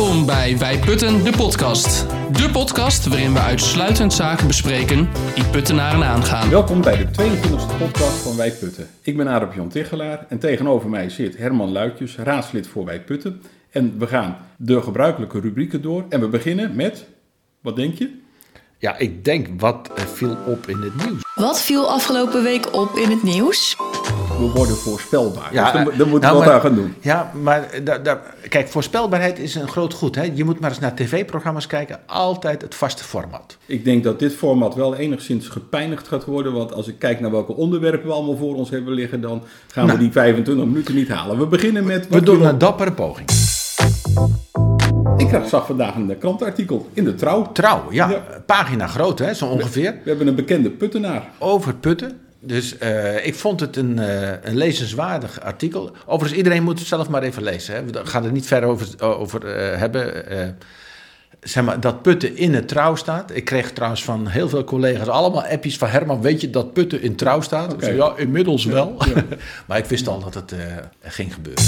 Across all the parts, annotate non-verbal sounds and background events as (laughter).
Welkom bij Wij Putten, de podcast. De podcast waarin we uitsluitend zaken bespreken die puttenaren aangaan. Welkom bij de 22e podcast van Wij Putten. Ik ben Arep Jan Tichelaar en tegenover mij zit Herman Luitjes, raadslid voor Wij Putten. En we gaan de gebruikelijke rubrieken door en we beginnen met, wat denk je? Ja, ik denk wat viel op in het nieuws. Wat viel afgelopen week op in het nieuws? We worden voorspelbaar. Ja, dus dan, dan moeten we nou, wat maar- aan gaan doen. Ja, maar eh, da- da- kijk, voorspelbaarheid is een groot goed. Hè? Je moet maar eens naar tv-programma's kijken. Altijd het vaste format. Ik denk dat dit format wel enigszins gepijnigd gaat worden. Want als ik kijk naar welke onderwerpen we allemaal voor ons hebben liggen, dan gaan we Nou. die 25 minuten niet halen. We beginnen met. We wat doen een dappere poging. Ik zag vandaag een krantartikel in de trouw. Trouw, ja. Ja. Pagina groot, hè, zo ongeveer. We hebben een bekende puttenaar. Over putten. Dus eh, ik vond het een, eh, een lezenswaardig artikel. Overigens, iedereen moet het zelf maar even lezen. Hè. We gaan er niet ver over, over eh, hebben. zeg maar, dat putten in het trouw staat. Ik kreeg trouwens van heel veel collega's allemaal appjes van Herman. Weet je dat putten in trouw staat? Ik zei, ja, inmiddels wel. ja. (laughs) maar ik wist al dat het ging gebeuren.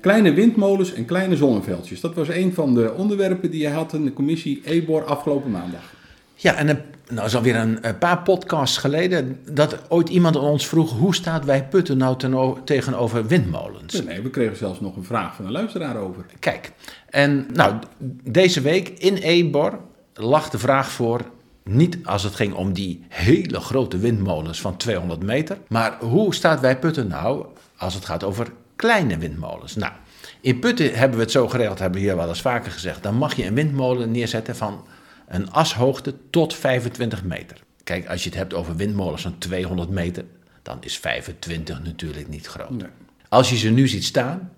Kleine windmolens en kleine zonneveldjes. Dat was een van de onderwerpen die je had in de commissie EBOR afgelopen maandag. Ja, en een, nou is alweer een, een paar podcasts geleden dat ooit iemand aan ons vroeg... hoe staat wij putten nou ten tegenover windmolens? Nee, we kregen zelfs nog een vraag van een luisteraar over. Kijk, en nou, deze week in Ebor lag de vraag voor. Niet als het ging om die hele grote windmolens van 200 meter. Maar hoe staat wij Putten nou als het gaat over kleine windmolens? Nou, in Putten hebben we het zo geregeld, hebben we hier wel eens vaker gezegd. Dan mag je een windmolen neerzetten van een ashoogte tot 25 meter. Kijk, als je het hebt over windmolens van 200 meter, dan is 25 natuurlijk niet groot. Nee. Als je ze nu ziet staan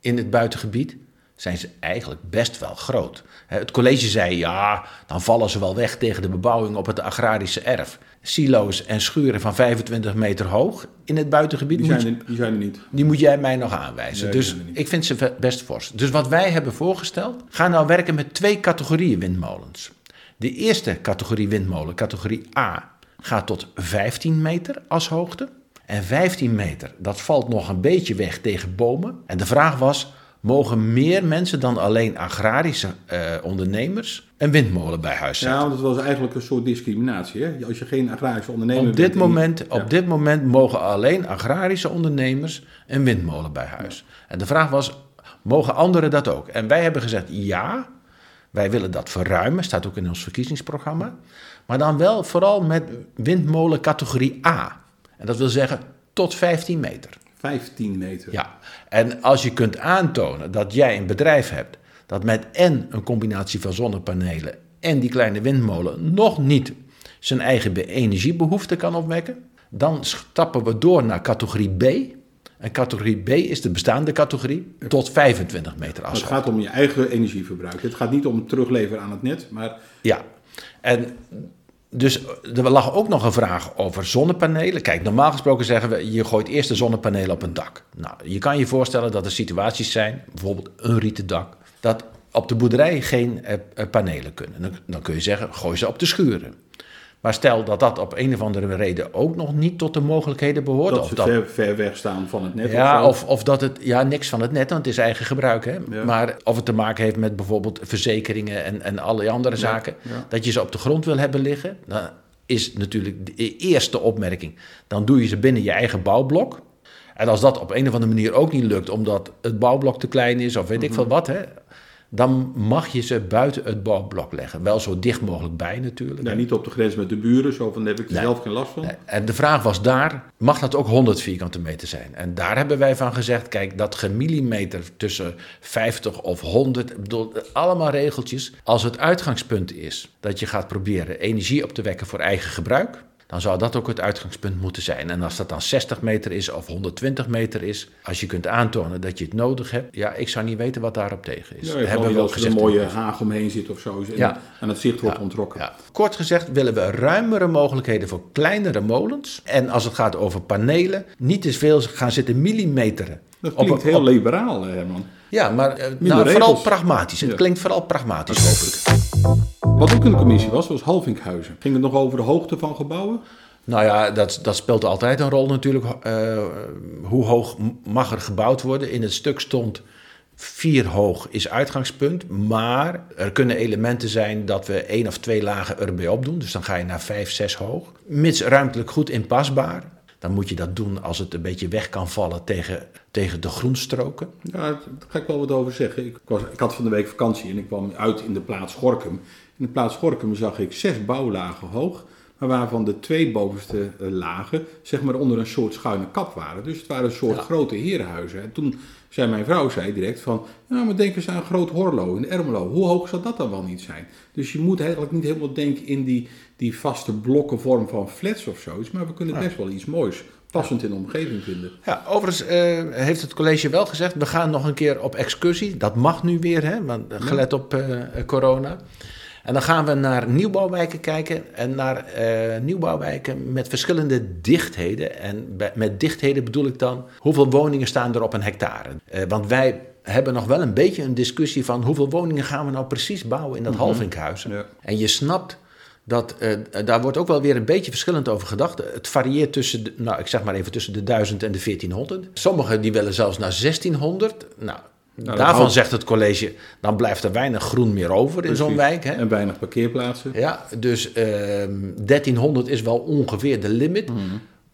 in het buitengebied, zijn ze eigenlijk best wel groot. Het college zei, ja, dan vallen ze wel weg tegen de bebouwing op het agrarische erf. Silo's en schuren van 25 meter hoog in het buitengebied, Die zijn er, die zijn er niet. die moet jij mij nog aanwijzen. Nee, dus ik vind ze best fors. Dus wat wij hebben voorgesteld, ga nou werken met twee categorieën windmolens. De eerste categorie windmolen, categorie A, gaat tot 15 meter als hoogte. En 15 meter, dat valt nog een beetje weg tegen bomen. En de vraag was, mogen meer mensen dan alleen agrarische eh, ondernemers een windmolen bij huis zetten? Ja, want dat was eigenlijk een soort discriminatie. Hè? Als je geen agrarische ondernemer Op dit, en- moment, Ja. op dit moment mogen alleen agrarische ondernemers een windmolen bij huis. En de vraag was, mogen anderen dat ook? En wij hebben gezegd, ja, wij willen dat verruimen, staat ook in ons verkiezingsprogramma. Maar dan wel vooral met windmolen categorie A. En dat wil zeggen tot 15 meter. 15 meter. Ja, en als je kunt aantonen dat jij een bedrijf hebt dat met en een combinatie van zonnepanelen en die kleine windmolen nog niet zijn eigen be- energiebehoefte kan opwekken, dan stappen we door naar categorie B. En categorie B is de bestaande categorie tot 25 meter Het afstand. gaat om je eigen energieverbruik. Het gaat niet om het terugleveren aan het net, maar Ja, en dus er lag ook nog een vraag over zonnepanelen. Kijk, normaal gesproken zeggen we, je gooit eerst de zonnepanelen op een dak. Nou, je kan je voorstellen dat er situaties zijn, bijvoorbeeld een rieten dak, dat op de boerderij geen eh, eh, panelen kunnen. Dan kun je zeggen, gooi ze op de schuren. Maar stel dat dat op een of andere reden ook nog niet tot de mogelijkheden behoort. dat of ze dat, ver, ver weg staan van het net. ja, of, of dat het, ja, niks van het net, want het is eigen gebruik. Hè? Ja. Maar of het te maken heeft met bijvoorbeeld verzekeringen en, en alle andere zaken. ja. Dat je ze op de grond wil hebben liggen, dan is natuurlijk de e-, eerste opmerking. Dan doe je ze binnen je eigen bouwblok. En als dat op een of andere manier ook niet lukt, omdat het bouwblok te klein is of weet ik Mhm. veel wat, hè, dan mag je ze buiten het bouwblok leggen. Wel zo dicht mogelijk bij natuurlijk. Ja, niet op de grens met de buren, zo van daar heb ik er Nee. zelf geen last van. Nee, En de vraag was daar, mag dat ook 100 vierkante meter zijn? En daar hebben wij van gezegd, kijk, dat gemillimeter tussen 50 of 100, ik bedoel, allemaal regeltjes. Als het uitgangspunt is dat je gaat proberen energie op te wekken voor eigen gebruik, dan zou dat ook het uitgangspunt moeten zijn. En als dat dan 60 meter is of 120 meter is, als je kunt aantonen dat je het nodig hebt, ja, ik zou niet weten wat daarop tegen is. Ja, hebben hebben we we ook als er een gezegd. mooie haag omheen zit of zo. En, Ja. en het zicht wordt ontrokken. Ja. Kort gezegd willen we ruimere mogelijkheden voor kleinere molens. En als het gaat over panelen, niet te veel gaan zitten millimeteren. Dat klinkt heel op- liberaal, Herman. Ja, maar eh, nou, vooral pragmatisch. Het klinkt vooral pragmatisch, hoop ik. Wat ook in de commissie was, was Halvinkhuizen. Ging het nog over de hoogte van gebouwen? Nou ja, dat, dat speelt altijd een rol natuurlijk. Eh, hoe hoog mag er gebouwd worden? In het stuk stond Vier hoog is uitgangspunt, maar er kunnen elementen zijn dat we één of twee lagen erbij opdoen. Dus dan ga je naar vijf, zes hoog. Mits ruimtelijk goed inpasbaar. Dan moet je dat doen als het een beetje weg kan vallen tegen, tegen de groenstroken. Ja, daar ga ik wel wat over zeggen. Ik, was, ik had van de week vakantie en ik kwam uit in de plaats Gorkum. In de plaats Gorkum zag ik zes bouwlagen hoog, maar waarvan de twee bovenste eh, lagen zeg maar onder een soort schuine kap waren. Dus het waren een soort grote herenhuizen. En toen zei mijn vrouw zei direct van, nou maar denk eens aan Groot Horlo in Ermelo. Hoe hoog zal dat dan wel niet zijn? Dus je moet eigenlijk niet helemaal denken in die, die vaste blokkenvorm van flats of zoiets, maar we kunnen best wel iets moois passend in de omgeving vinden. Ja, overigens eh, heeft het college wel gezegd, we gaan nog een keer op excursie. Dat mag nu weer, hè, want, gelet op eh, corona. En dan gaan we naar nieuwbouwwijken kijken en naar eh, nieuwbouwwijken met verschillende dichtheden. En bij- met dichtheden bedoel ik dan hoeveel woningen staan er op een hectare. Eh, want wij hebben nog wel een beetje een discussie van hoeveel woningen gaan we nou precies bouwen in dat Halvinkhuizen. Ja. En je snapt dat eh, daar wordt ook wel weer een beetje verschillend over gedacht. Het varieert tussen, de, nou ik zeg maar even tussen de 1000 en de 1400. Sommigen die willen zelfs naar 1600. Nou, dat daarvan houdt- zegt het college, dan blijft er weinig groen meer over in zo'n wijk. Hè? En weinig parkeerplaatsen. Ja, dus ehm 1300 is wel ongeveer de limit.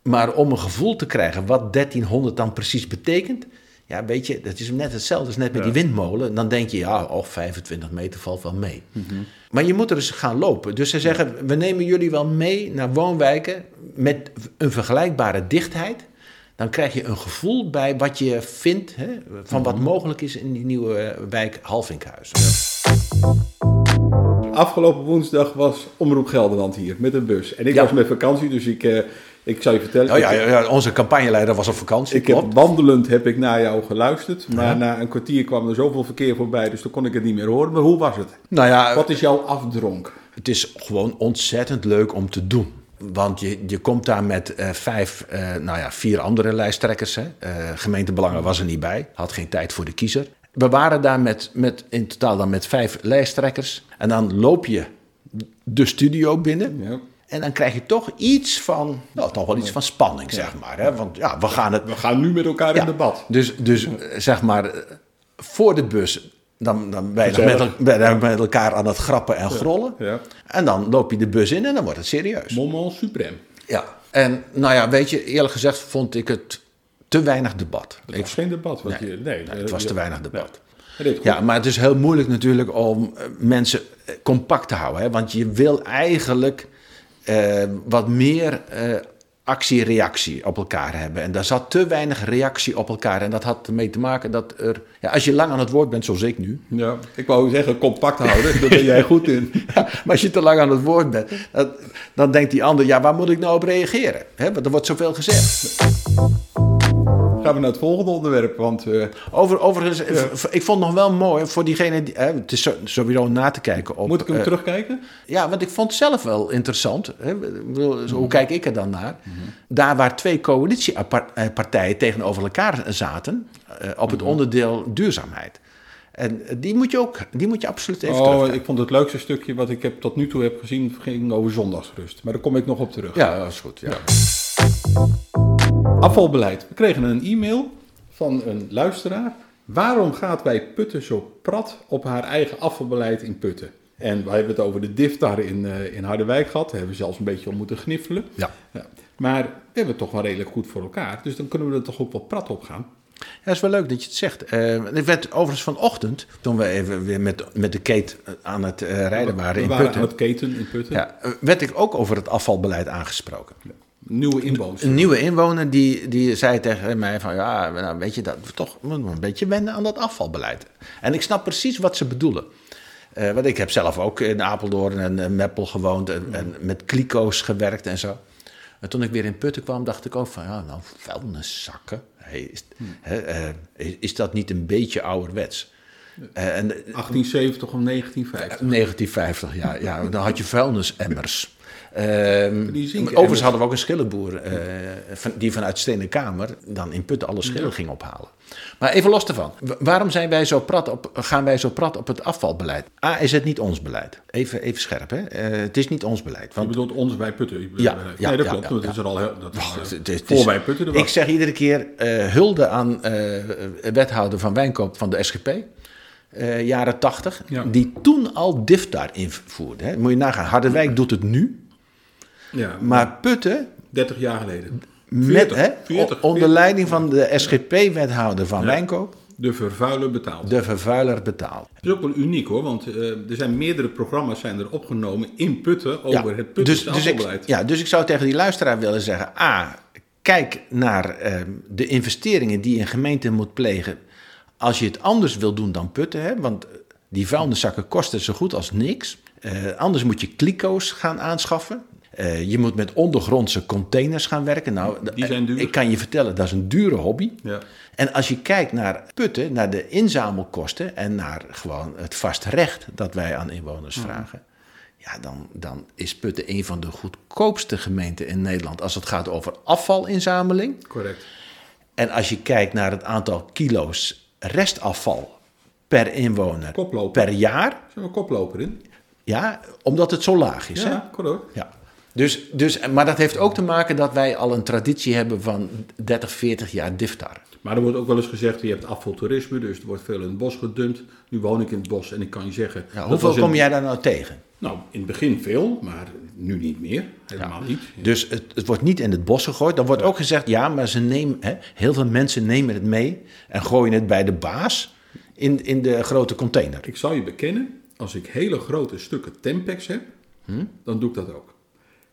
Maar om een gevoel te krijgen wat 1300 dan precies betekent... Ja, weet je, dat is net hetzelfde als net met die windmolen. Dan denk je, ja, oh, 25 meter valt wel mee. Maar je moet er eens gaan lopen. Dus ze zeggen, we nemen jullie wel mee naar woonwijken... met een vergelijkbare dichtheid. Dan krijg je een gevoel bij wat je vindt... Hè, van wat mogelijk is in die nieuwe eh, wijk Halvinkhuizen. Afgelopen woensdag was Omroep Gelderland hier met een bus. En ik Ja. was met vakantie, dus ik, eh, ik zou je vertellen. Oh ja, ja, onze campagneleider was op vakantie, ik heb wandelend heb ik naar jou geluisterd. Maar na een kwartier kwam er zoveel verkeer voorbij, dus toen kon ik het niet meer horen. Maar hoe was het? Nou ja, Wat is jouw afdronk? het is gewoon ontzettend leuk om te doen. Want je, je komt daar met eh, vijf, eh, nou ja, vier andere lijsttrekkers. Hè. Eh, gemeentebelangen was er niet bij, had geen tijd voor de kiezer. We waren daar met, met, in totaal dan met vijf lijsttrekkers. En dan loop je de studio binnen. Ja. En dan krijg je toch iets van, nou, toch wel iets van spanning, zeg maar. Hè? Want ja, we gaan het We gaan nu met elkaar ja, in debat. Dus, dus zeg maar, voor de bus, dan, dan ben je met, ben met elkaar aan het grappen en grollen. Ja. En dan loop je de bus in en dan wordt het serieus. Moment suprême. Ja. En nou ja, weet je, eerlijk gezegd vond ik het te weinig debat. Het was geen debat. Want Nee, je, nee, nee, het was te weinig debat. Ja. Maar het is heel moeilijk natuurlijk om eh, mensen eh, compact te houden. Hè? Want je wil eigenlijk eh, wat meer actie-reactie op elkaar hebben. En daar zat te weinig reactie op elkaar. En dat had ermee te maken dat er... Ja, als je lang aan het woord bent, zoals ik nu... Ja, ik wou zeggen compact houden, daar ben jij goed in. (laughs) Ja, maar als je te lang aan het woord bent, dan, dan denkt die ander... Ja, waar moet ik nou op reageren? Hè? Want er wordt zoveel gezegd. Gaan we naar het volgende onderwerp, want eh, Over, overigens, eh, ik vond nog wel mooi voor diegene... Die, hè, het is sowieso na te kijken op... moet ik hem eh, terugkijken? Ja, want ik vond het zelf wel interessant. Hè? Zo- Mhm. Hoe kijk ik er dan naar? Daar waar twee coalitiepartijen tegenover elkaar zaten... eh, op Mhm. het onderdeel duurzaamheid. En die moet je ook, die moet je absoluut even Oh, ik vond het leukste stukje wat ik heb, tot nu toe heb gezien, ging over zondagsrust. Maar daar kom ik nog op terug. Ja, dat is goed. Ja. Afvalbeleid. We kregen een e-mail van een luisteraar. Waarom gaat wij Putten zo prat op haar eigen afvalbeleid in Putten? En wij hebben het over de diftar in, eh, in Harderwijk gehad. Daar hebben we zelfs een beetje om moeten gniffelen. Ja. Ja. Maar we hebben het toch wel redelijk goed voor elkaar. Dus dan kunnen we er toch ook wel prat op gaan. Ja, dat is wel leuk dat je het zegt. Het werd overigens vanochtend, toen we even weer met, met de Kate aan het eh, rijden waren we in waren Putten... aan het keten in Putten. Ja, werd ik ook over het afvalbeleid aangesproken. Nieuwe inwoners. Een nieuwe inwoner die, die zei tegen mij van... ja, nou, weet je, dat we toch een beetje wennen aan dat afvalbeleid. En ik snap precies wat ze bedoelen. Eh, want ik heb zelf ook in Apeldoorn en Meppel gewoond... En, en met kliko's gewerkt en zo. En toen ik weer in Putten kwam, dacht ik ook van... ja, nou, vuilniszakken. Hey, is, hè, eh, is, is dat niet een beetje ouderwets? Eh, en 1870 of 1950. 1950, ja, ja. Dan had je vuilnisemmers. Zinken overigens hadden we ook een schillenboer eh, van, die vanuit Stenen Kamer dan in Putten alle schillen ging ophalen. Maar even los daarvan. Wa- Waarom zijn wij zo prat op, gaan wij zo prat op het afvalbeleid? A, is het niet ons beleid? Even, even scherp, hè? Eh, het is niet ons beleid. Je Want bedoelt ons bij Putten. Je bedoelt- Ja, nee, ja, dat ja, klopt. ja, dat ja. is er al heel, dat is, eh, het het voor is- bij Putten. Ik zeg iedere keer eh, hulde aan eh, wethouder van Wijnkoop van de SGP. Eh, jaren 80, Ja. die toen al DIFTAR invoerde. Hè. Moet je nagaan, Harderwijk doet het nu, ja, maar Putten, 30 jaar geleden. met, 40, hè, 40, o- onder 40. leiding van de SGP-wethouder van Wijnkoop, De vervuiler betaalt. de vervuiler betaalt. Dat is ook wel uniek hoor, want eh, er zijn meerdere programma's zijn er opgenomen in Putten over het Putten dus, dus, ik, ja, dus ik zou tegen die luisteraar willen zeggen: A, kijk naar eh, de investeringen die een gemeente moet plegen. Als je het anders wil doen dan putten. Hè? Want die vuilniszakken kosten zo goed als niks. Eh, anders moet je kliko's gaan aanschaffen. Eh, je moet met ondergrondse containers gaan werken. Nou, Die zijn duur. Ik kan je vertellen, dat is een dure hobby. Ja. En als je kijkt naar putten, naar de inzamelkosten en naar gewoon het vast recht dat wij aan inwoners vragen. Ja, dan, dan is Putten een van de goedkoopste gemeenten in Nederland als het gaat over afvalinzameling. Correct. En als je kijkt naar het aantal kilo's restafval per inwoner Koploper. per jaar, Zijn we koploper in? ja, omdat het zo laag is. hè? Ja, correct. Ja. Dus, dus, maar dat heeft ook te maken dat wij al een traditie hebben van 30, 40 jaar diftar. Maar er wordt ook wel eens gezegd, je hebt afvaltoerisme, dus er wordt veel in het bos gedumpt. Nu woon ik in het bos en ik kan je zeggen... Ja, hoeveel kom jij daar nou tegen? Nou, in het begin veel, maar nu niet meer. Helemaal niet. Dus het, het wordt niet in het bos gegooid. Dan wordt ook gezegd, ja, maar ze nemen, hè, heel veel mensen nemen het mee en gooien het bij de baas in, in de grote container. Ik zal je bekennen, als ik hele grote stukken Tempex heb, Hm? dan doe ik dat ook.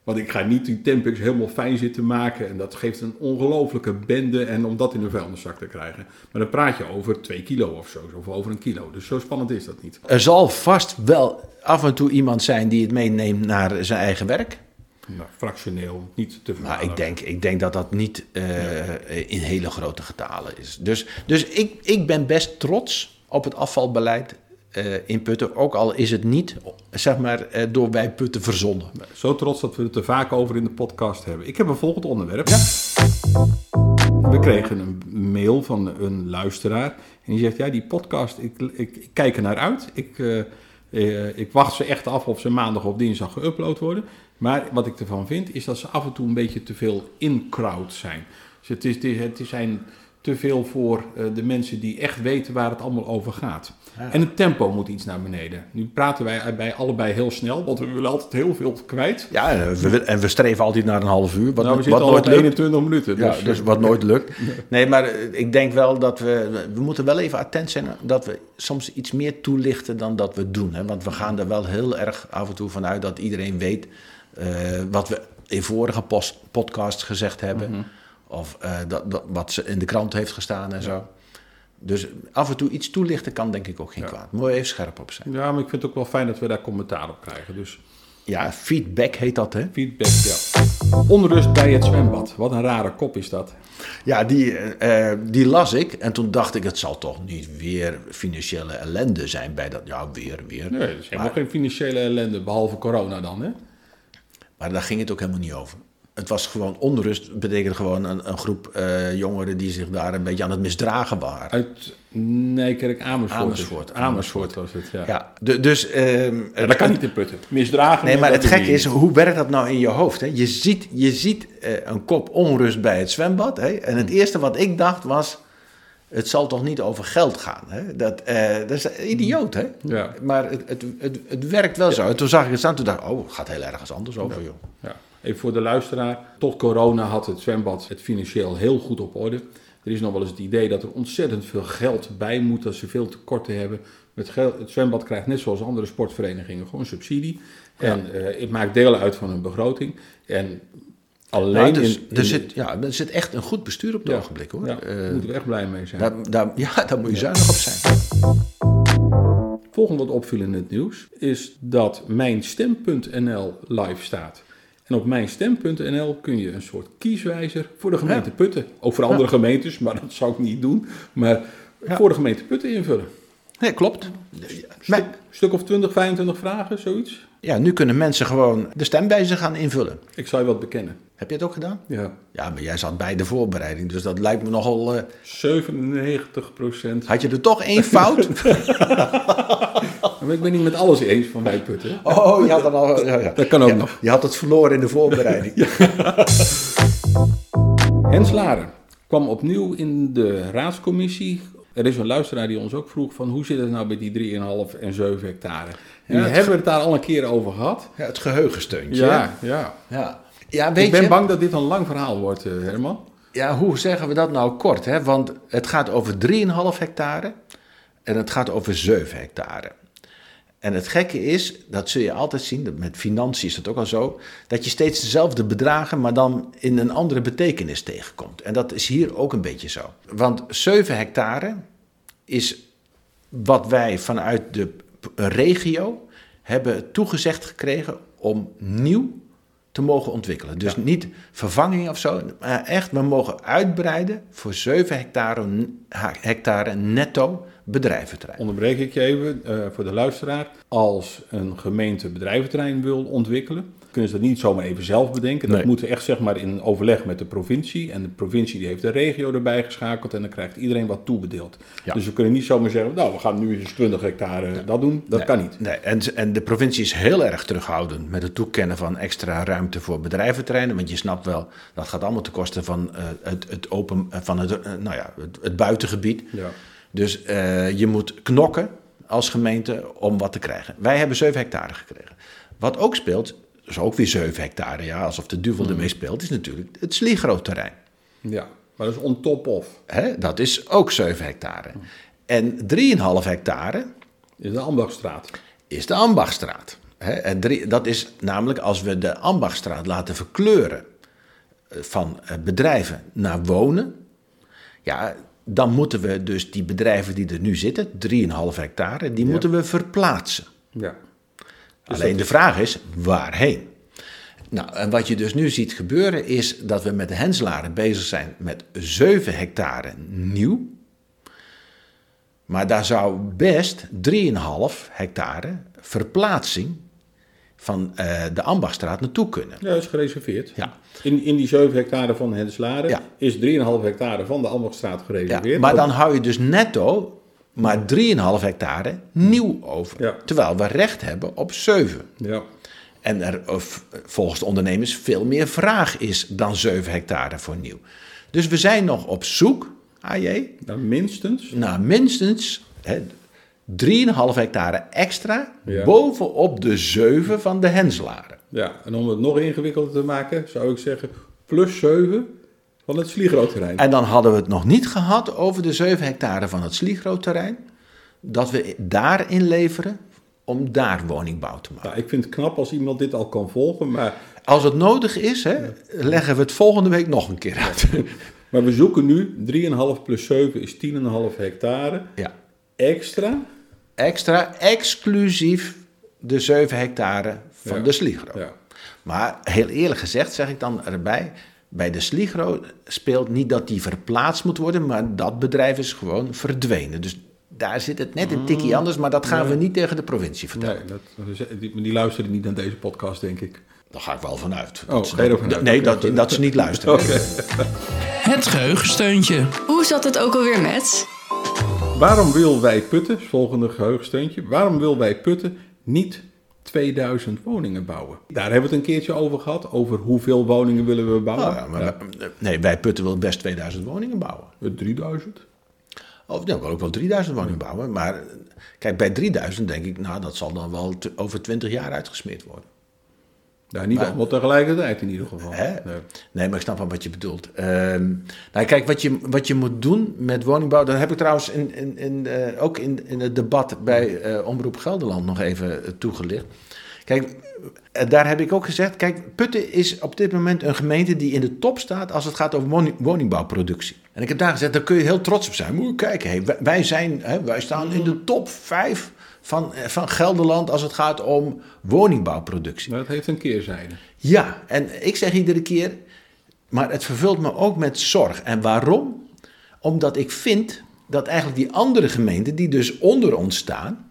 Want ik ga niet die Tempex helemaal fijn zitten maken en dat geeft een ongelofelijke bende en om dat in een vuilniszak te krijgen. Maar dan praat je over 2 kilo of zo, of over een kilo. Dus zo spannend is dat niet. Er zal vast wel af en toe iemand zijn die het meeneemt naar zijn eigen werk. Nou, fractioneel, niet te Maar verhalen. ik denk, ik denk dat dat niet eh, in hele grote getalen is. Dus, dus ik, ik ben best trots op het afvalbeleid in Putten. Ook al is het niet zeg maar, eh, door wij Putten verzonnen. Zo trots dat we het er vaak over in de podcast hebben. Ik heb een volgend onderwerp. We kregen een mail van een luisteraar. En die zegt, ja, die podcast, ik, ik, ik kijk er naar uit. Ik, eh, eh, ik wacht ze echt af of ze maandag of dinsdag geüpload worden. Maar wat ik ervan vind, is dat ze af en toe een beetje te veel in-crowd zijn. Dus het, is, het, is, het zijn te veel voor eh, de mensen die echt weten waar het allemaal over gaat. En het tempo moet iets naar beneden. Nu praten wij bij allebei heel snel, want we willen altijd heel veel kwijt. Ja, en we, en we streven altijd naar een half uur. Wat, Nou, we wat zitten al nooit op lukt. 21 minuten. Ja, Dus, dus wat nooit lukt. (laughs) Nee, maar eh, ik denk wel dat we... We moeten wel even attent zijn dat we soms iets meer toelichten dan dat we doen. Hè? Want we gaan er wel heel erg af en toe vanuit dat iedereen weet... eh, wat we in vorige pos- podcasts gezegd hebben. Mhm. Of eh, dat, dat, wat ze in de krant heeft gestaan en zo. Dus af en toe iets toelichten kan denk ik ook geen kwaad. Je even scherp op zijn. ja, maar ik vind het ook wel fijn dat we daar commentaar op krijgen. Dus Ja, feedback heet dat, hè? feedback, ja. Onrust bij het zwembad. Wat een rare kop is dat. Ja, die, eh, die las ik. En toen dacht ik, het zal toch niet weer financiële ellende zijn bij dat. Ja, weer, weer. Nee, dat is helemaal geen financiële ellende, behalve corona dan, hè? Maar daar ging het ook helemaal niet over. Het was gewoon onrust, betekent gewoon een, een groep eh, jongeren die zich daar een beetje aan het misdragen waren. Uit Nijkerk Amersfoort. Amersfoort, Amersfoort was het, ja. Ja, de- dus. ehm, Ja, dat kan niet in putten. Misdragen. Nee, maar het gekke is, hoe werkt dat nou in je hoofd? Hè? Je ziet, je ziet eh, een kop onrust bij het zwembad. Hè? En het eerste wat ik dacht was, het zal toch niet over geld gaan? Hè? Dat, eh, dat is idioot, hè? Ja. Maar het, het, het, het werkt wel zo. En toen zag ik het staan, toen dacht ik, oh, het gaat heel ergens anders over, joh. Ja. Even voor de luisteraar. Tot corona had het zwembad het financieel heel goed op orde. Er is nog wel eens het idee dat er ontzettend veel geld bij moet, dat ze veel tekorten hebben. Het, geld, het zwembad krijgt net zoals andere sportverenigingen gewoon subsidie. En eh, het maakt deel uit van hun begroting. En alleen Nou, dus, in, in er, zit, ja, er zit echt een goed bestuur op het Ja, ogenblik, hoor. Ja, Eh, daar moeten we echt blij mee zijn. daar, daar, ja, (laughs) daar moet je zuinig op zijn. Volgende wat opviel in het nieuws is dat mijnstem.nl live staat. En op mijnstem.nl kun je een soort kieswijzer voor de gemeente Putten. Ook voor andere gemeentes, maar dat zou ik niet doen. Maar voor de gemeente Putten invullen. Nee, klopt. Stuk, stuk of 20, 25 vragen, zoiets? Ja, nu kunnen mensen gewoon de stemwijzer gaan invullen. Ik zal je wat bekennen. Heb je het ook gedaan? Ja. Ja, maar jij zat bij de voorbereiding, dus dat lijkt me nogal... eh, 97 procent. had je er toch één fout? (laughs) Maar ik ben niet met alles eens van Wijputten. oh, je had dan al... Ja, ja. Dat kan ook Ja, nog. Je had het verloren in de voorbereiding. (laughs) Hens Laren kwam opnieuw in de raadscommissie. Er is een luisteraar die ons ook vroeg van hoe zit het nou met die 3,5 en 7 hectare. En Ja, we het hebben het daar al een keer over gehad. Ja, het geheugensteuntje. Ja, ja. Ja, ja weet Ik ben je... bang dat dit een lang verhaal wordt, eh, Herman. Ja, hoe zeggen we dat nou kort? Hè? Want het gaat over 3,5 hectare en het gaat over 7 hectare. En het gekke is, dat zul je altijd zien, met financiën is dat ook al zo, dat je steeds dezelfde bedragen, maar dan in een andere betekenis tegenkomt. En dat is hier ook een beetje zo. Want 7 hectare is wat wij vanuit de regio hebben toegezegd gekregen om nieuw te mogen ontwikkelen. Dus niet vervanging of zo, maar echt, we mogen uitbreiden voor 7 hectare, hectare netto bedrijventerrein. Onderbreek ik je even eh, voor de luisteraar. Als een gemeente bedrijventerrein wil ontwikkelen, kunnen ze dat niet zomaar even zelf bedenken. Dat Nee. moet echt zeg maar in overleg met de provincie. En de provincie die heeft de regio erbij geschakeld en dan krijgt iedereen wat toebedeeld. Ja. Dus we kunnen niet zomaar zeggen, nou we gaan nu eens 20 hectare dat doen. Dat Nee, kan niet. Nee, en, en de provincie is heel erg terughoudend met het toekennen van extra ruimte voor bedrijventerreinen. Want je snapt wel, dat gaat allemaal ten koste van, eh, het, het, open, eh, van het, nou ja, het, het buitengebied. Ja. Dus eh, je moet knokken als gemeente om wat te krijgen. Wij hebben 7 hectare gekregen. Wat ook speelt, dus ook weer 7 hectare, ja, alsof de duivel ermee speelt, is natuurlijk het Sligroterrein. ja, maar dat is on top of. Hè, dat is ook 7 hectare. En 3,5 hectare Is de Ambachtstraat. is de Ambachtstraat. Hè, en drie, dat is namelijk als we de Ambachtstraat laten verkleuren eh, van eh, bedrijven naar wonen. Ja, dan moeten we dus die bedrijven die er nu zitten, 3,5 hectare, die moeten we verplaatsen. Ja. Alleen de vraag is, waarheen? Nou, en wat je dus nu ziet gebeuren is dat we met de Henslaren bezig zijn met 7 hectare nieuw. Maar daar zou best 3,5 hectare verplaatsing van eh, de Ambachtstraat naartoe kunnen. Ja, dat is gereserveerd. Ja. In, in die 7 hectare van Henslaren Ja. is 3,5 hectare van de Ambachtstraat Ja, gereserveerd. maar dan hou je dus netto maar 3,5 hectare nieuw over. Ja. Terwijl we recht hebben op 7. Ja. En er of, volgens de ondernemers veel meer vraag is dan 7 hectare voor nieuw. Dus we zijn nog op zoek, AJ, Nou, minstens. naar minstens hè, 3,5 hectare extra Ja. bovenop de 7 van de Henslaren. Ja, en om het nog ingewikkelder te maken, zou ik zeggen plus 7 van het Sligroterrein. En dan hadden we het nog niet gehad over de 7 hectare van het Sligroterrein. Dat we daar inleveren om daar woningbouw te maken. Nou, ik vind het knap als iemand dit al kan volgen, maar, Als het nodig is, hè, leggen we het volgende week nog een keer uit. maar we zoeken nu 3,5 plus 7 is 10,5 hectare ja. extra. Extra, exclusief de 7 hectare van Ja. de Sligro. Ja. Maar heel eerlijk gezegd zeg ik dan erbij, bij de Sligro speelt niet dat die verplaatst moet worden, maar dat bedrijf is gewoon verdwenen. Dus daar zit het net een tikkie anders, maar dat gaan we niet tegen de provincie vertellen. Nee, dat, die, die luisteren niet naar deze podcast, denk ik. Daar ga ik wel vanuit. Oh, Dat? Nee, dat, dat ze niet luisteren. (laughs) Oké. Het geheugensteuntje. Hoe zat het ook alweer met? Waarom wil wij putten, volgende geheugensteuntje, waarom wil wij putten niet 2000 woningen bouwen? Daar hebben we het een keertje over gehad, over hoeveel woningen willen we bouwen. Nou ja, maar, Nee, wij Putten wil best 2000 woningen bouwen. Ja, 3000? Of ja, we willen ook wel 3000 woningen bouwen. Maar eh, kijk, bij 3000 denk ik, nou, dat zal dan wel over 20 jaar uitgesmeerd worden. Ja, niet Maar- allemaal tegelijkertijd in ieder geval. Hè? Nee. Nee, maar ik snap wel wat je bedoelt. Ehm, nou, kijk, wat je, wat je moet doen met woningbouw, dat heb ik trouwens in, in, in, eh, ook in, in het debat bij eh, Omroep Gelderland nog even eh, toegelicht. Kijk, daar heb ik ook gezegd, kijk, Putten is op dit moment een gemeente die in de top staat als het gaat over woni- woningbouwproductie. En ik heb daar gezegd, daar kun je heel trots op zijn. Moet je kijken, hey, wij, zijn, hè, wij staan in de top 5 van, eh, van Gelderland als het gaat om woningbouwproductie. Maar dat heeft een keerzijde. Ja, en ik zeg iedere keer, maar het vervult me ook met zorg. En waarom? Omdat ik vind dat eigenlijk die andere gemeenten, die dus onder ons staan,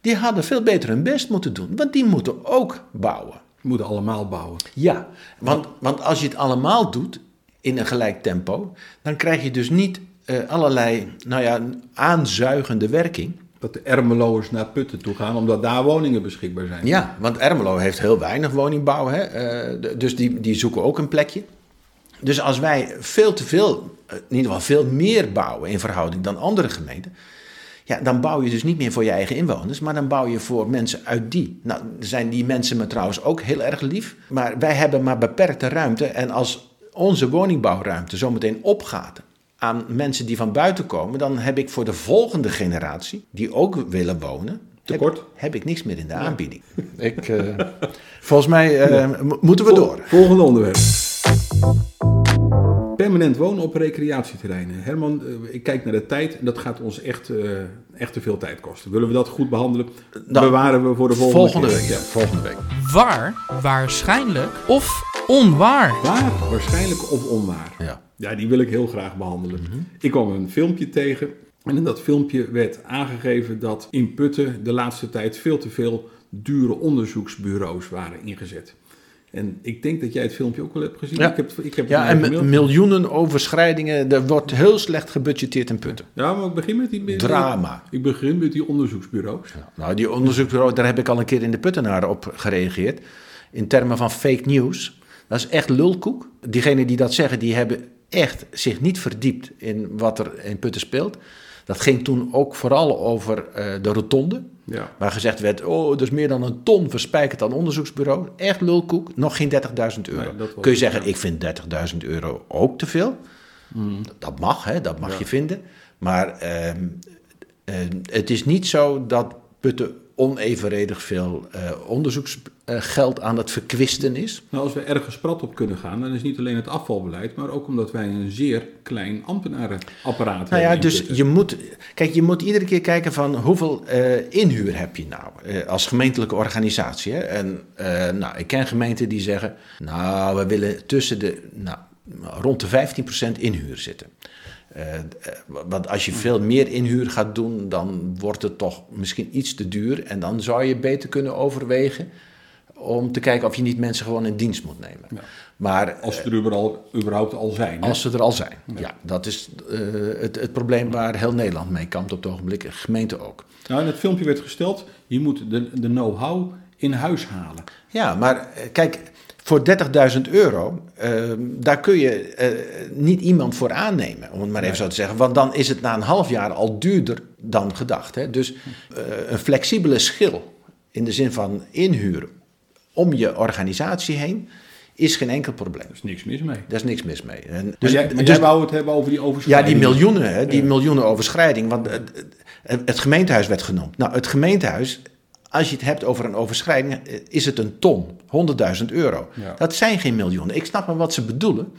die hadden veel beter hun best moeten doen. Want die moeten ook bouwen. We moeten allemaal bouwen. Ja, want, want als je het allemaal doet in een gelijk tempo, dan krijg je dus niet eh, allerlei nou ja, aanzuigende werking. Dat de Ermeloers naar Putten toe gaan, omdat daar woningen beschikbaar zijn. Ja, want Ermelo heeft heel weinig woningbouw, hè? eh, dus die, die zoeken ook een plekje. Dus als wij veel te veel, eh, in ieder geval veel meer bouwen in verhouding dan andere gemeenten, ja, dan bouw je dus niet meer voor je eigen inwoners, maar dan bouw je voor mensen uit die. Nou, zijn die mensen me trouwens ook heel erg lief, maar wij hebben maar beperkte ruimte. En als onze woningbouwruimte zometeen opgaat aan mensen die van buiten komen, dan heb ik voor de volgende generatie, die ook willen wonen, Tekort. Heb, heb ik niks meer in de aanbieding. (laughs) Ik, eh, volgens mij eh, mo- moeten we door. Volgende onderwerp. Permanent wonen op recreatieterreinen. Herman, eh, ik kijk naar de tijd en dat gaat ons echt, eh, echt te veel tijd kosten. Willen we dat goed behandelen? Nou, Bewaren we voor de volgende, week, ja, volgende week. Waar, waarschijnlijk of onwaar. Waar? Waarschijnlijk of onwaar? Ja. Ja, die wil ik heel graag behandelen. Ik kwam een filmpje tegen en in dat filmpje werd aangegeven dat in Putten de laatste tijd veel te veel dure onderzoeksbureaus waren ingezet. En ik denk dat jij het filmpje ook wel hebt gezien. Ja. Ik heb, ik heb Ja, en miljoenen overschrijdingen. Er wordt heel slecht gebudgeteerd in putten. Ja, maar ik begin met die... Drama. Ik begin met die onderzoeksbureaus. Nou, die onderzoeksbureau, daar heb ik al een keer in de Puttenaar op gereageerd. In termen van fake news. Dat is echt lulkoek. Diegenen die dat zeggen, die hebben echt zich niet verdiept in wat er in Putten speelt. Dat ging toen ook vooral over eh, de rotonde. Ja. Waar gezegd werd, oh, is meer dan een ton verspijkerd aan onderzoeksbureau. Echt lulkoek, nog geen 30.000 euro. Nee, Kun je zeggen, ik vind 30.000 euro ook te veel. Dat- Dat mag, hè, dat mag je vinden. Maar ehm, eh, het is niet zo dat Putten onevenredig veel eh, onderzoeksgeld aan het verkwisten is. Nou, als we ergens prat op kunnen gaan, dan is niet alleen het afvalbeleid, maar ook omdat wij een zeer klein ambtenarenapparaat Nou ja, hebben. dus je moet, kijk, je moet iedere keer kijken van hoeveel eh, inhuur heb je nou eh, als gemeentelijke organisatie. Hè? En nou, ik ken gemeenten die zeggen, nou, we willen tussen de, nou, rond de 15% inhuur zitten. Eh, eh, want als je veel meer inhuur gaat doen, dan wordt het toch misschien iets te duur. En dan zou je beter kunnen overwegen om te kijken of je niet mensen gewoon in dienst moet nemen. Maar Als ze er überhaupt, überhaupt al zijn. hè? als ze er al zijn. Ja, dat is eh, het, het probleem waar heel Nederland mee kampt op het ogenblik. Gemeente ook. Nou, in het filmpje werd gesteld, je moet de, de know-how in huis halen. Ja, maar eh, kijk, voor 30.000 euro, eh, daar kun je eh, niet iemand voor aannemen, om het maar even zo te zeggen. Want dan is het na een half jaar al duurder dan gedacht. Hè? Dus eh, een flexibele schil in de zin van inhuren om je organisatie heen is geen enkel probleem. Er is niks mis mee. Daar is niks mis mee. En Dus, dus, jij, maar dus- jij wou het hebben over die Ja, overschrijding. die miljoenen, hè, die miljoenen overschrijding. Want het, het gemeentehuis werd genoemd. Nou, het gemeentehuis, als je het hebt over een overschrijding, eh, is het een ton, 100.000 euro. Ja. Dat zijn geen miljoenen. Ik snap maar wat ze bedoelen.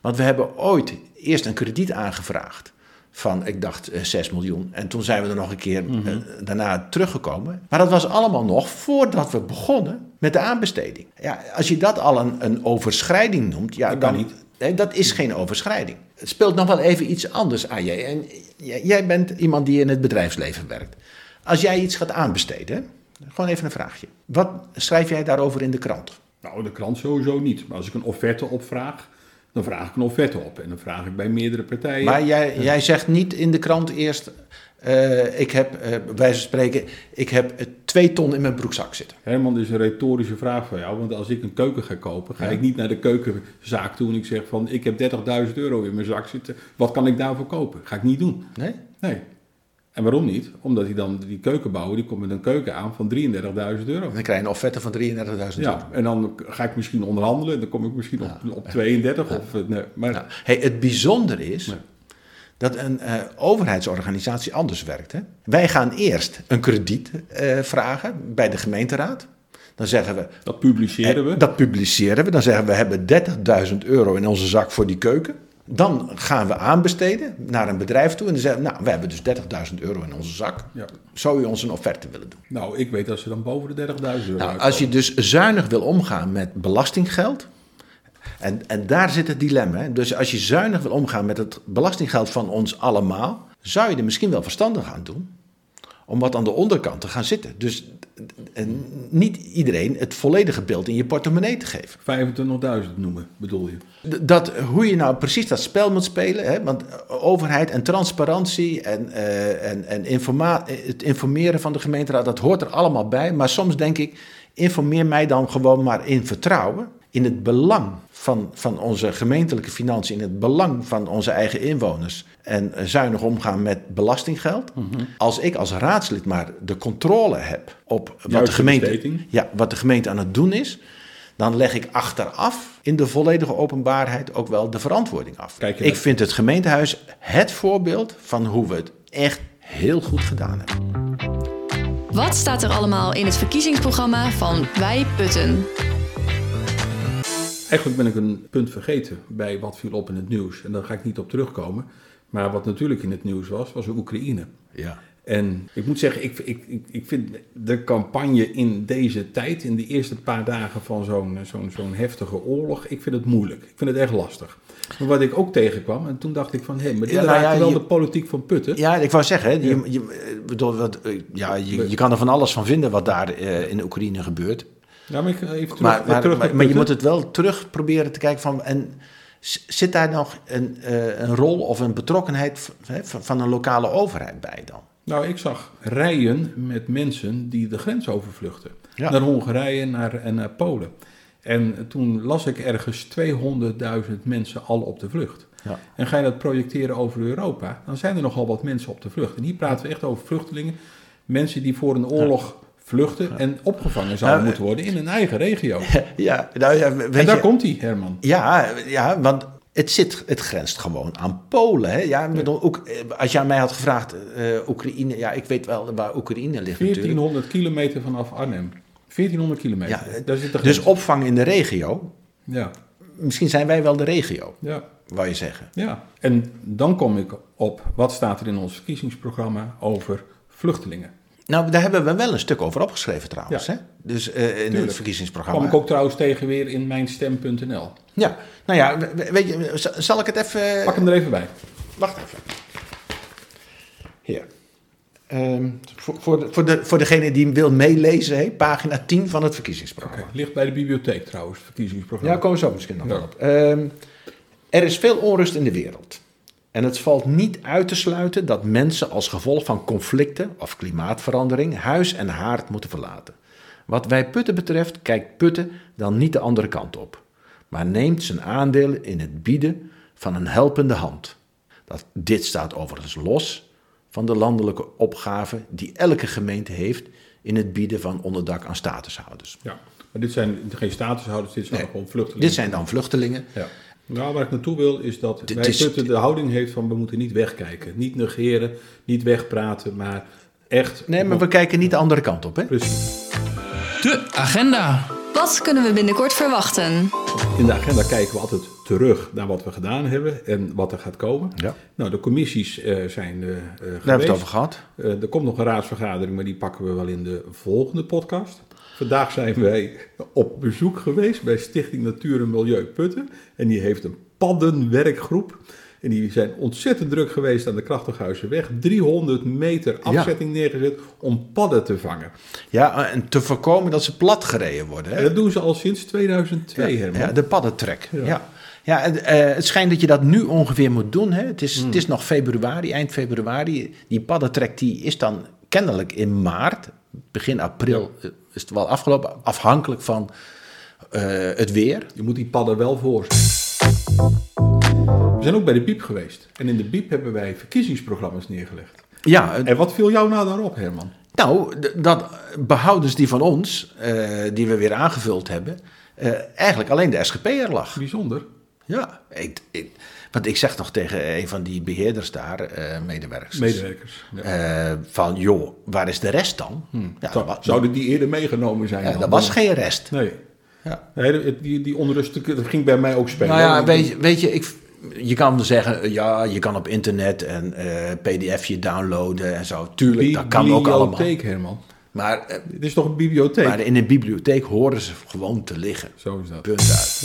Want we hebben ooit eerst een krediet aangevraagd van, ik dacht, eh, 6 miljoen. En toen zijn we er nog een keer eh, daarna teruggekomen. Maar dat was allemaal nog voordat we begonnen met de aanbesteding. Ja, als je dat al een, een overschrijding noemt, ja, Dat dan, niet. Nee, dat is geen overschrijding. Het speelt nog wel even iets anders aan jij. En jij, bent iemand die in het bedrijfsleven werkt. Als jij iets gaat aanbesteden, gewoon even een vraagje. Wat schrijf jij daarover in de krant? Nou, de krant sowieso niet. Maar als ik een offerte opvraag, dan vraag ik een offerte op. En dan vraag ik bij meerdere partijen. Maar jij, jij zegt niet in de krant eerst... eh, ik heb, eh, bij wijze van spreken, ik heb eh, twee ton in mijn broekzak zitten. Herman, dit is een retorische vraag voor jou. Want als ik een keuken ga kopen, ga ik niet naar de keukenzaak toe en ik zeg van... ik heb 30.000 euro in mijn zak zitten, wat kan ik daarvoor kopen? Ga ik niet doen. Nee? Nee. En waarom niet? Omdat hij dan die keukenbouwer, die komt met een keuken aan van 33.000 euro. Dan krijg je een offerte van 33.000 euro. Ja, en dan ga ik misschien onderhandelen. Dan kom ik misschien op, op 32. Of, eh, nee, maar hey, het bijzondere is Nee. dat een eh, overheidsorganisatie anders werkt. Hè? Wij gaan eerst een krediet eh, vragen bij de gemeenteraad. Dan zeggen we, dat publiceren we. Dat publiceren we. Dan zeggen we, we hebben 30.000 euro in onze zak voor die keuken. Dan gaan we aanbesteden naar een bedrijf toe. En dan zeggen we, nou, we hebben dus 30.000 euro in onze zak. Ja. Zou u ons een offerte willen doen? Nou, ik weet dat ze dan boven de 30.000 euro Nou, uitkomen. als je dus zuinig wil omgaan met belastinggeld. En, en daar zit het dilemma. Hè? Dus als je zuinig wil omgaan met het belastinggeld van ons allemaal, zou je er misschien wel verstandig aan doen om wat aan de onderkant te gaan zitten. Dus en niet iedereen het volledige beeld in je portemonnee te geven. 25.000 noemen, bedoel je? Dat, hoe je nou precies dat spel moet spelen. Hè? Want overheid en transparantie en, eh, en, en informa- het informeren van de gemeenteraad, dat hoort er allemaal bij. Maar soms denk ik, informeer mij dan gewoon maar in vertrouwen. In het belang van, van onze gemeentelijke financiën, in het belang van onze eigen inwoners. En eh, zuinig omgaan met belastinggeld. Als ik als raadslid maar de controle heb op wat de, gemeente, ja, wat de gemeente aan het doen is. Dan leg ik achteraf in de volledige openbaarheid ook wel de verantwoording af. Kijk ik vind het gemeentehuis het voorbeeld van hoe we het echt heel goed gedaan hebben. Wat staat er allemaal in het verkiezingsprogramma van Wij Putten? Eigenlijk ben ik een punt vergeten bij wat viel op in het nieuws. En daar ga ik niet op terugkomen. Maar wat natuurlijk in het nieuws was, was Oekraïne. Ja. En ik moet zeggen, ik, ik, ik, ik vind de campagne in deze tijd, in de eerste paar dagen van zo'n zo'n zo'n heftige oorlog, ik vind het moeilijk. Ik vind het echt lastig. Maar wat ik ook tegenkwam, en toen dacht ik van, hé, maar dit Ja, nou ja, wel je- de politiek van Putten. Ja, ik wou zeggen, hè, je, je, bedoel, wat, eh, ja, je, je kan er van alles van vinden wat daar eh, in Oekraïne gebeurt. Ja, maar ik even terug, Maar, maar, terug maar, naar maar je moet het wel terug proberen te kijken van. En zit daar nog een, eh, een rol of een betrokkenheid van, van een lokale overheid bij dan? Nou, ik zag rijen met mensen die de grens overvluchten. Ja. Naar Hongarije naar, en naar Polen. En toen las ik ergens 200.000 mensen al op de vlucht. Ja. En ga je dat projecteren over Europa, dan zijn er nogal wat mensen op de vlucht. En hier praten we echt over vluchtelingen. Mensen die voor een oorlog vluchten en opgevangen zouden Ja, moeten worden in een eigen regio. (laughs) Ja, nou ja, weet en daar je, komt hij, Herman. ja, ja, want het, zit, het grenst gewoon aan Polen. Hè? Ja, bedoel, ook, eh, als je aan mij had gevraagd, eh, Oekraïne, ja, ik weet wel waar Oekraïne ligt natuurlijk. 1400 kilometer vanaf Arnhem. 1400 kilometer. Ja, daar zit de Dus opvang in de regio, Ja, misschien zijn wij wel de regio, ja. wou je zeggen. Ja, en dan kom ik op wat staat er in ons verkiezingsprogramma over vluchtelingen. Nou, daar hebben we wel een stuk over opgeschreven trouwens. Ja. Hè? Dus eh, in het verkiezingsprogramma. Kwam ik ook trouwens tegen weer in mijnstem.nl. Ja, nou ja, we- weet je, zal ik het even... Pak hem er even bij. Wacht even. Hier. Ehm, voor, voor, de, voor, de, voor degene die hem wil meelezen, hè, pagina 10 van het verkiezingsprogramma. Ligt bij de bibliotheek trouwens, het verkiezingsprogramma. Ja, komen we zo misschien nog Ja. op. Ehm, er is veel onrust in de wereld. En het valt niet uit te sluiten dat mensen als gevolg van conflicten of klimaatverandering huis en haard moeten verlaten. Wat wij Putten betreft kijkt Putten dan niet de andere kant op, maar neemt zijn aandeel in het bieden van een helpende hand. Dat, dit staat overigens los van de landelijke opgave die elke gemeente heeft in het bieden van onderdak aan statushouders. Ja, maar dit zijn geen statushouders, dit zijn Nee, gewoon vluchtelingen. Dit zijn dan vluchtelingen. Ja. Nou, waar ik naartoe wil is dat Dit wij is- Putten de houding heeft van we moeten niet wegkijken. Niet negeren, niet wegpraten, maar echt... Nee, maar we kijken niet de andere kant op. Hè? Precies. De agenda. Wat kunnen we binnenkort verwachten? In de agenda kijken we altijd terug naar wat we gedaan hebben en wat er gaat komen. Ja. Nou, de commissies eh, zijn eh eh, geweest. Daar hebben we het over gehad. Eh, er komt nog een raadsvergadering, maar die pakken we wel in de volgende podcast. Vandaag zijn wij op bezoek geweest bij Stichting Natuur en Milieu Putten. En die heeft een paddenwerkgroep. En die zijn ontzettend druk geweest aan de Krachthuizenweg. 300 meter afzetting neergezet om padden te vangen. Ja, en te voorkomen dat ze plat gereden worden. En Hè? dat doen ze al sinds 2002, ja, Herman. ja, de paddentrek. Ja. Ja. Ja, en, eh, het schijnt dat je dat nu ongeveer moet doen. Hè? Het, is, Hmm. het is nog februari, eind februari. Die paddentrek die is dan kennelijk in maart, begin april eh, is het wel afgelopen. Afhankelijk van eh, het weer. Je moet die padden wel voor We zijn ook bij de BIEB geweest. En in de BIEB hebben wij verkiezingsprogramma's neergelegd. Ja, En wat viel jou nou daarop, Herman? Nou, dat behoudens die van ons, eh, die we weer aangevuld hebben, eh, eigenlijk alleen de SGP'er lag. Bijzonder. Ja, ik, ik, want ik zeg nog tegen een van die beheerders daar, eh, medewerkers, Medewerkers. Ja. eh, van joh, waar is de rest dan? Ja, Zou- dat, wa- Zouden die eerder meegenomen zijn? ja, dat was geen rest. Nee. Ja. nee die, die onrust dat ging bij mij ook spelen. Nou ja, weet je, weet je ik, je kan zeggen, ja, je kan op internet een eh, pdfje downloaden en zo. Tuurlijk, Bi- dat kan ook allemaal. Bibliotheek, Herman. Maar, eh, Het is toch een bibliotheek? maar in een bibliotheek horen ze gewoon te liggen. Zo is dat. Punt uit.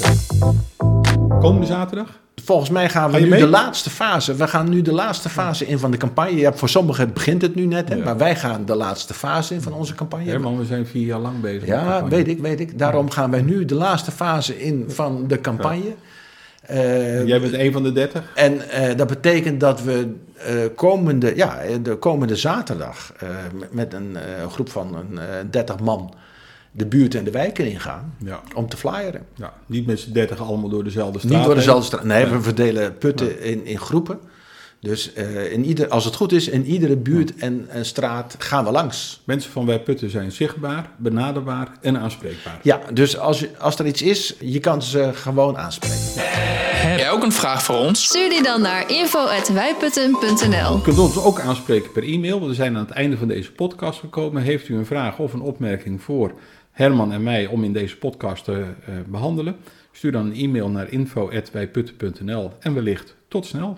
Komende zaterdag? Volgens mij gaan we Ga nu mee? de laatste fase. We gaan nu de laatste fase in van de campagne. Ja, voor sommigen begint het nu net, hè, Ja. maar wij gaan de laatste fase in van onze campagne. Herman, we zijn vier jaar lang bezig. Ja, weet ik, weet ik. Daarom gaan wij nu de laatste fase in van de campagne. Eh, Jij bent een van de dertig? En eh, dat betekent dat we eh, komende, ja, de komende zaterdag met- een groep van een, 30 man de buurt en de wijken ingaan Ja. om te flyeren. ja. Niet met z'n dertig allemaal door dezelfde straat. Niet door heen. dezelfde straat. Nee, we verdelen putten in, in groepen. Dus eh, in ieder, als het goed is, in iedere buurt en, en straat gaan we langs. Mensen van Wij Putten zijn zichtbaar, benaderbaar en aanspreekbaar. Ja, dus als, je- als er iets is, je kan ze gewoon aanspreken. Heb jij ook een vraag voor ons? Stuur die dan naar info.wijputten.nl U kunt ons ook aanspreken per e-mail. want We zijn aan het einde van deze podcast gekomen. Heeft u een vraag of een opmerking voor Herman en mij om in deze podcast te eh, behandelen? Stuur dan een e-mail naar info.wijputten.nl en wellicht tot snel.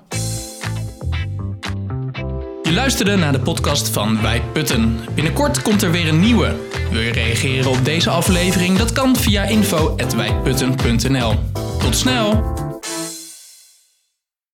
Je luisterde naar de podcast van Wij Putten. Binnenkort komt er weer een nieuwe. Wil je reageren op deze aflevering? Dat kan via info.wijputten.nl. Tot snel!